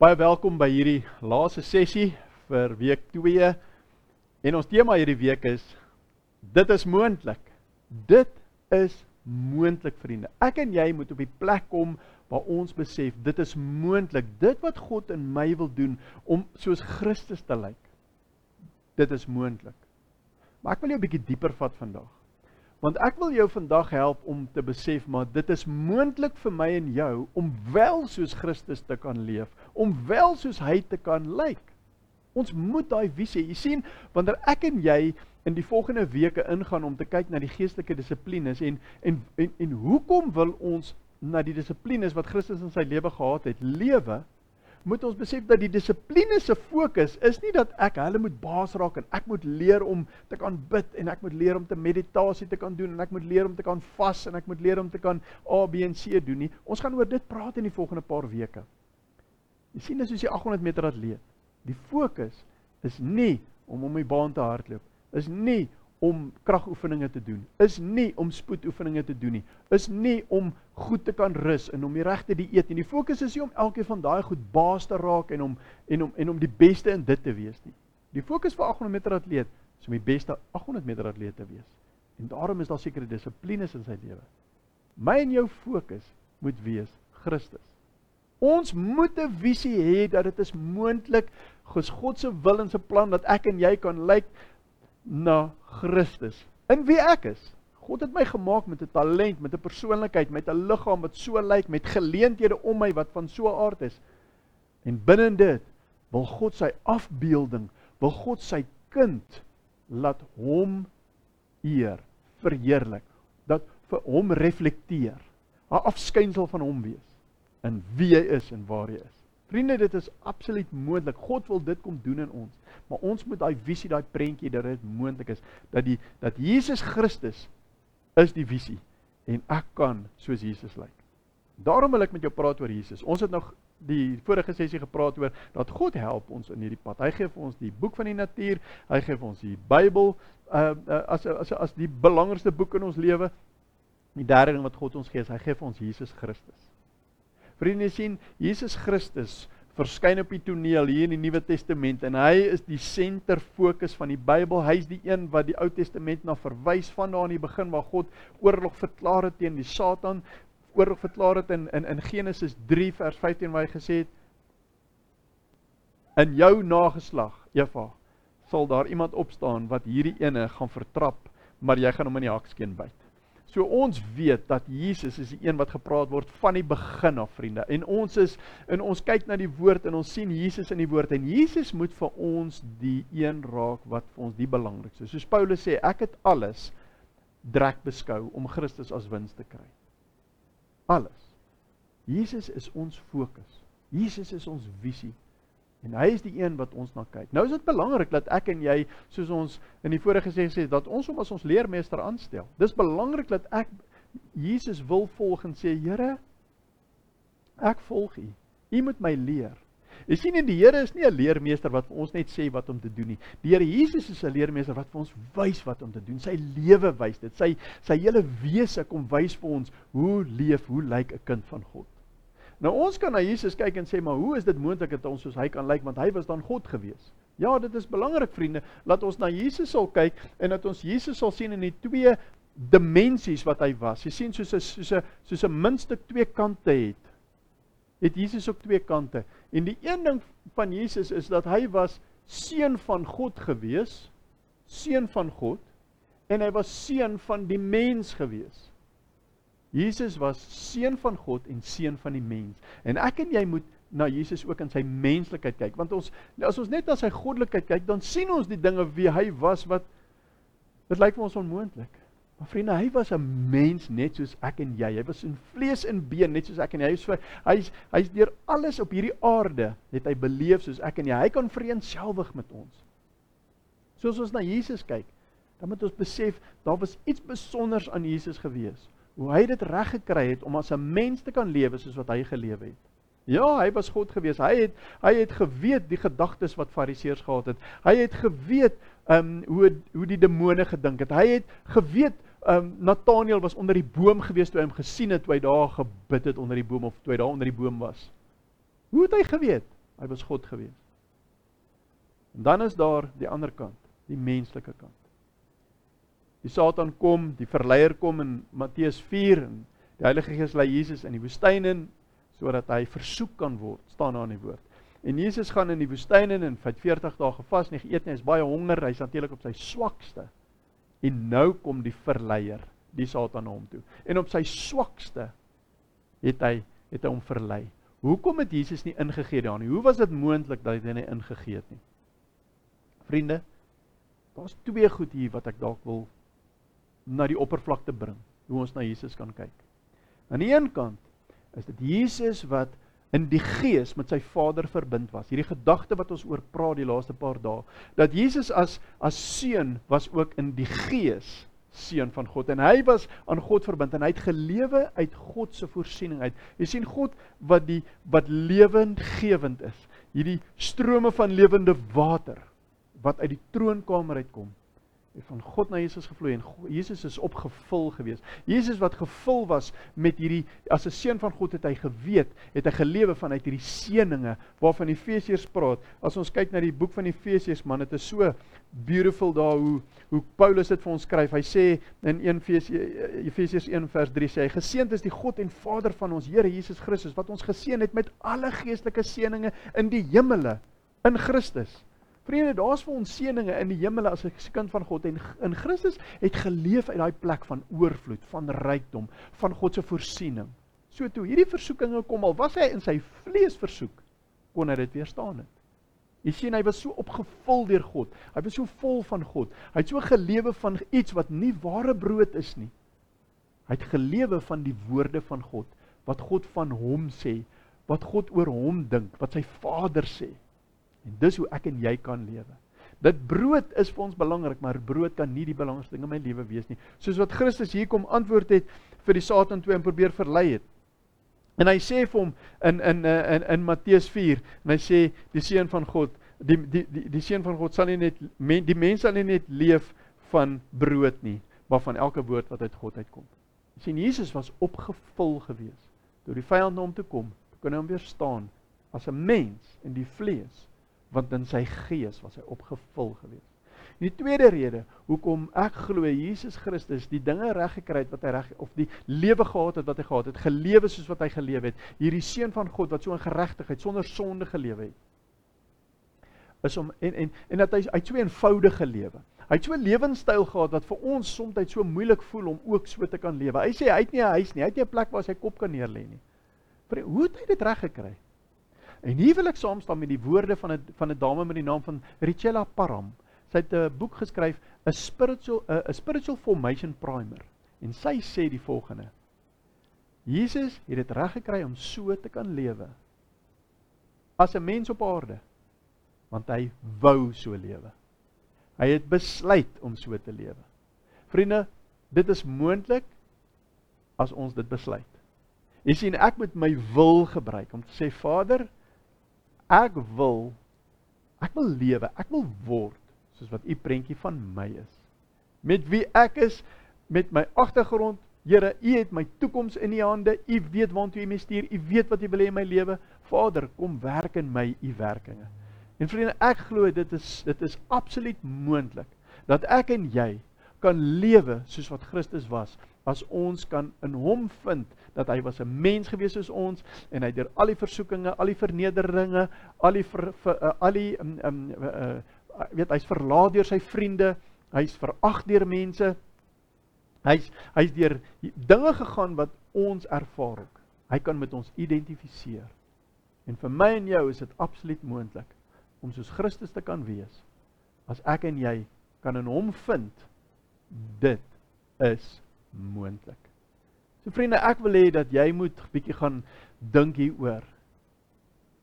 Baie welkom by hierdie laaste sessie vir week 2. En ons tema hierdie week is dit is moontlik. Dit is moontlik vriende. Ek en jy moet op die plek kom waar ons besef dit is moontlik. Dit wat God in my wil doen om soos Christus te lyk. Dit is moontlik. Maar ek wil jou 'n bietjie dieper vat vandag. Want ek wil jou vandag help om te besef maar dit is moontlik vir my en jou om wel soos Christus te kan leef, om wel soos hy te kan lyk. Ons moet daai visie, jy sien, wanneer ek en jy in die volgende weke ingaan om te kyk na die geestelike dissiplines en en en, en hoekom wil ons na die dissiplines wat Christus in sy lewe gehad het lewe? Moet ons besef dat die dissipline se fokus is nie dat ek hulle moet baas raak en ek moet leer om te kan bid en ek moet leer om te meditasie te kan doen en ek moet leer om te kan vas en ek moet leer om te kan A B en C doen nie. Ons gaan oor dit praat in die volgende paar weke. Jy sien dis soos die 800 meter atleet. Die fokus is nie om om die baan te hardloop. Is nie om kragoefeninge te doen. Is nie om spoedoefeninge te doen nie. Is nie om goed te kan rus en om die regte dieet nie. Die fokus is nie om elkeen van daai goed baas te raak en om en om en om die beste in dit te wees nie. Die fokus vir 800 meter atleet is om die beste 800 meter atleet te wees. En daarom is daar sekere dissiplines in sy lewe. My en jou fokus moet wees Christus. Ons moet 'n visie hê dat dit is moontlik, God se wil en se plan dat ek en jy kan lyk like, na Christus. In wie ek is. God het my gemaak met 'n talent, met 'n persoonlikheid, met 'n liggaam wat so lyk, met geleenthede om my wat van so 'n aard is. En binne dit wil God sy afbeelding, wil God sy kind laat hom eer, verheerlik, dat vir hom reflekteer, 'n afskynsel van hom wees in wie hy is en waar hy is. Vriende, dit is absoluut moontlik. God wil dit kom doen in ons. Maar ons moet daai visie, daai prentjie dat dit moontlik is dat die dat Jesus Christus is die visie en ek kan soos Jesus lyk. Daarom wil ek met jou praat oor Jesus. Ons het nog die vorige sessie gepraat oor dat God help ons in hierdie pad. Hy gee vir ons die boek van die natuur, hy gee vir ons die Bybel uh, uh as as as die belangrikste boek in ons lewe. Die derde ding wat God ons gee, is hy gee vir ons Jesus Christus. Vriende sien, Jesus Christus verskyn op die toneel hier in die Nuwe Testament en hy is die senter fokus van die Bybel. Hy's die een wat die Ou Testament na verwys van daar in die begin waar God oorlog verklaar het teen die Satan, oorlog verklaar het in in in Genesis 3 vers 15 waar hy gesê het in jou nageslag, Eva, sal daar iemand opstaan wat hierdie ene gaan vertrap, maar jy gaan hom in die hakskeen byt. So ons weet dat Jesus is die een wat gepraat word van die begin af, vriende. En ons is in ons kyk na die woord en ons sien Jesus in die woord en Jesus moet vir ons die een raak wat vir ons die belangrikste is. Soos Paulus sê, ek het alles drek beskou om Christus as wins te kry. Alles. Jesus is ons fokus. Jesus is ons visie. En hy is die een wat ons na kyk. Nou is dit belangrik dat ek en jy, soos ons in die vorige gesê het, dat ons hom as ons leermeester aanstel. Dis belangrik dat ek Jesus wil volg en sê, Here, ek volg U. U moet my leer. Jy sien en die Here is nie 'n leermeester wat vir ons net sê wat om te doen nie. Die Here Jesus is 'n leermeester wat vir ons wys wat om te doen. Sy lewe wys dit. Sy sy hele wese kom wys vir ons hoe leef, hoe lyk 'n kind van God. Nou ons kan na Jesus kyk en sê maar hoe is dit moontlik dat ons soos hy kan lyk want hy was dan God gewees. Ja, dit is belangrik vriende, laat ons na Jesus sal kyk en dat ons Jesus sal sien in die twee dimensies wat hy was. Jy sien soos 'n soos 'n soos 'n muntstuk twee kante het. Het Jesus ook twee kante. En die een ding van Jesus is dat hy was seun van God gewees, seun van God en hy was seun van die mens gewees. Jesus was seun van God en seun van die mens. En ek en jy moet na Jesus ook in sy menslikheid kyk, want ons as ons net na sy goddelikheid kyk, dan sien ons die dinge wie hy was wat dit lyk vir ons onmoontlik. Maar vriende, hy was 'n mens net soos ek en jy. Hy was in vlees en been net soos ek en jy. Hy's hy's hy's deur alles op hierdie aarde het hy beleef soos ek en jy. Hy kan vereenselwig met ons. Soos ons na Jesus kyk, dan moet ons besef daar was iets spesiaals aan Jesus gewees hoe hy dit reg gekry het om as 'n mens te kan lewe soos wat hy gelewe het. Ja, hy was God gewees. Hy het hy het geweet die gedagtes wat fariseërs gehad het. Hy het geweet ehm um, hoe hoe die demone gedink het. Hy het geweet ehm um, Nathaniel was onder die boom gewees toe hy hom gesien het toe hy daar gebid het onder die boom of toe hy daar onder die boom was. Hoe het hy geweet? Hy was God gewees. En dan is daar die ander kant, die menslike kant. Die Satan kom, die verleier kom in Matteus 4 en die Heilige Gees lei Jesus in die woestyn in sodat hy versoek kan word, staan daar in die woord. En Jesus gaan in die woestyn in en vir 40 dae gevas, nie geëet nie, hy's baie honger, hy's natuurlik op sy swakste. En nou kom die verleier, die Satan na hom toe. En op sy swakste het hy het hy hom verlei. Hoekom het Jesus nie ingegee daarin nie? Hoe was dit moontlik dat hy nie ingegee het nie? Vriende, daar's twee goed hier wat ek dalk wil na die oppervlakte bring, hoe ons na Jesus kan kyk. Aan die een kant is dit Jesus wat in die gees met sy Vader verbind was. Hierdie gedagte wat ons oor praat die laaste paar dae, dat Jesus as as seun was ook in die gees seun van God en hy was aan God verbind en hy het gelewe uit God se voorsiening uit. Jy sien God wat die wat lewendgewend is. Hierdie strome van lewende water wat uit die troonkamer uitkom van God na Jesus gevloei en Jesus is opgevul gewees. Jesus wat gevul was met hierdie as 'n seun van God het hy geweet, het hy gelewe vanuit hierdie seëninge waarvan Efesiërs praat. As ons kyk na die boek van Efesiërs, man, dit is so beautiful daar hoe hoe Paulus dit vir ons skryf. Hy sê in 1 Efesiërs 1 vers 3 sê hy: "Geseënd is die God en Vader van ons Here Jesus Christus wat ons geseën het met alle geestelike seënings in die hemele in Christus." Vriende, daar's vir ons seëninge in die hemel as 'n kind van God en in Christus het geleef uit daai plek van oorvloed, van rykdom, van God se voorsiening. So toe hierdie versoekinge kom al was hy in sy vlees versoek, kon hy dit weerstaan het. Jy sien hy was so opgevul deur God. Hy was so vol van God. Hy het so gelewe van iets wat nie ware brood is nie. Hy het gelewe van die woorde van God, wat God van hom sê, wat God oor hom dink, wat sy Vader sê. En dis hoe ek en jy kan lewe. Dit brood is vir ons belangrik, maar brood kan nie die belangrikste ding in my lewe wees nie. Soos wat Christus hier kom antwoord het vir die Satan toe en probeer verlei het. En hy sê vir hom in in in in Matteus 4, en hy sê die seun van God, die die die die seun van God sal nie net men, die mense sal nie net leef van brood nie, maar van elke woord wat uit God uitkom. Jy sien Jesus was opgevul gewees deur die vyand na hom toe kom, kon hy hom weerstaan as 'n mens in die vlees want in sy gees was hy opgevul gewees. En die tweede rede hoekom ek glo Jesus Christus die dinge reg gekry het wat hy reg of die lewe gehad het wat hy gehad het, gelewe soos wat hy gelewe het, hierdie seun van God wat so in geregtigheid sonder sonde gelewe het. Is om en en en dat hy hy so eenvoudige lewe. Hy het so 'n lewenstyl gehad wat vir ons soms so moeilik voel om ook so te kan lewe. Hy sê hy het nie 'n huis nie, hy het nie 'n plek waar hy sy kop kan neerlê nie. Maar hoe het hy dit reg gekry? En hier wil ek saamstaan met die woorde van 'n van 'n dame met die naam van Richella Parham. Sy het 'n boek geskryf, 'n spiritual 'n spiritual formation primer. En sy sê die volgende: Jesus het dit reg gekry om so te kan lewe as 'n mens op aarde, want hy wou so lewe. Hy het besluit om so te lewe. Vriende, dit is moontlik as ons dit besluit. Jy sien, ek moet my wil gebruik om te sê Vader, ek wil ek wil lewe, ek wil word soos wat u prentjie van my is. Met wie ek is, met my agtergrond, Here, u het my toekoms in u hande. U weet waartoe u my stuur. U weet wat u wil hê in my lewe. Vader, kom werk in my u werkinge. En vriende, ek glo dit is dit is absoluut moontlik dat ek en jy kan lewe soos wat Christus was as ons kan in hom vind dat hy was 'n mens gewees soos ons en hy deur al die versoekinge, al die vernederinge, al die ver, ver, uh, al die um, um, uh, weet hy's verlaat deur sy vriende, hy's verag deur mense. Hy's hy's deur dinge gegaan wat ons ervaar ook. Hy kan met ons identifiseer. En vir my en jou is dit absoluut moontlik om soos Christus te kan wees. As ek en jy kan in hom vind, dit is moontlik. So vriende, ek wil hê dat jy moet bietjie gaan dink hieroor.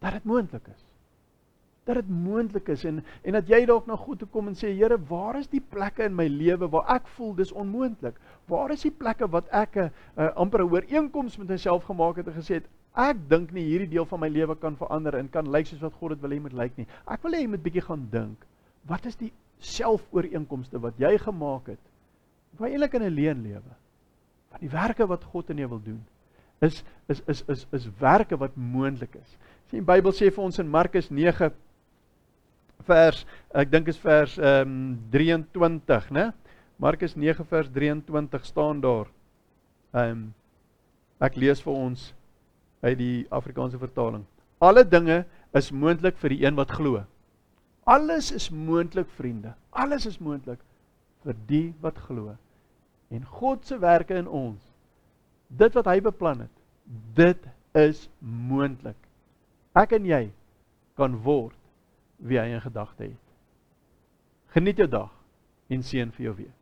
Dat dit moontlik is. Dat dit moontlik is en en dat jy dalk na God toe kom en sê Here, waar is die plekke in my lewe waar ek voel dis onmoontlik? Waar is die plekke wat ek 'n uh, amper 'n ooreenkoms met myself gemaak het en gesê het ek dink nie hierdie deel van my lewe kan verander en kan lyk soos wat God dit wil hê moet lyk nie. Ek wil hê jy moet bietjie gaan dink. Wat is die selfooreenkomste wat jy gemaak het? Waar eintlik in 'n leuen lewe? van die werke wat God in jou wil doen. is is is is is werke wat moontlik is. Sien die Bybel sê vir ons in Markus 9 vers ek dink is vers ehm um, 23, né? Markus 9 vers 23 staan daar. Ehm um, ek lees vir ons uit die Afrikaanse vertaling. Alle dinge is moontlik vir die een wat glo. Alles is moontlik, vriende. Alles is moontlik vir die wat glo. En God se werke in ons, dit wat hy beplan het, dit is moontlik. Ek en jy kan word wie hy in gedagte het. Geniet jou dag en seën vir jou week.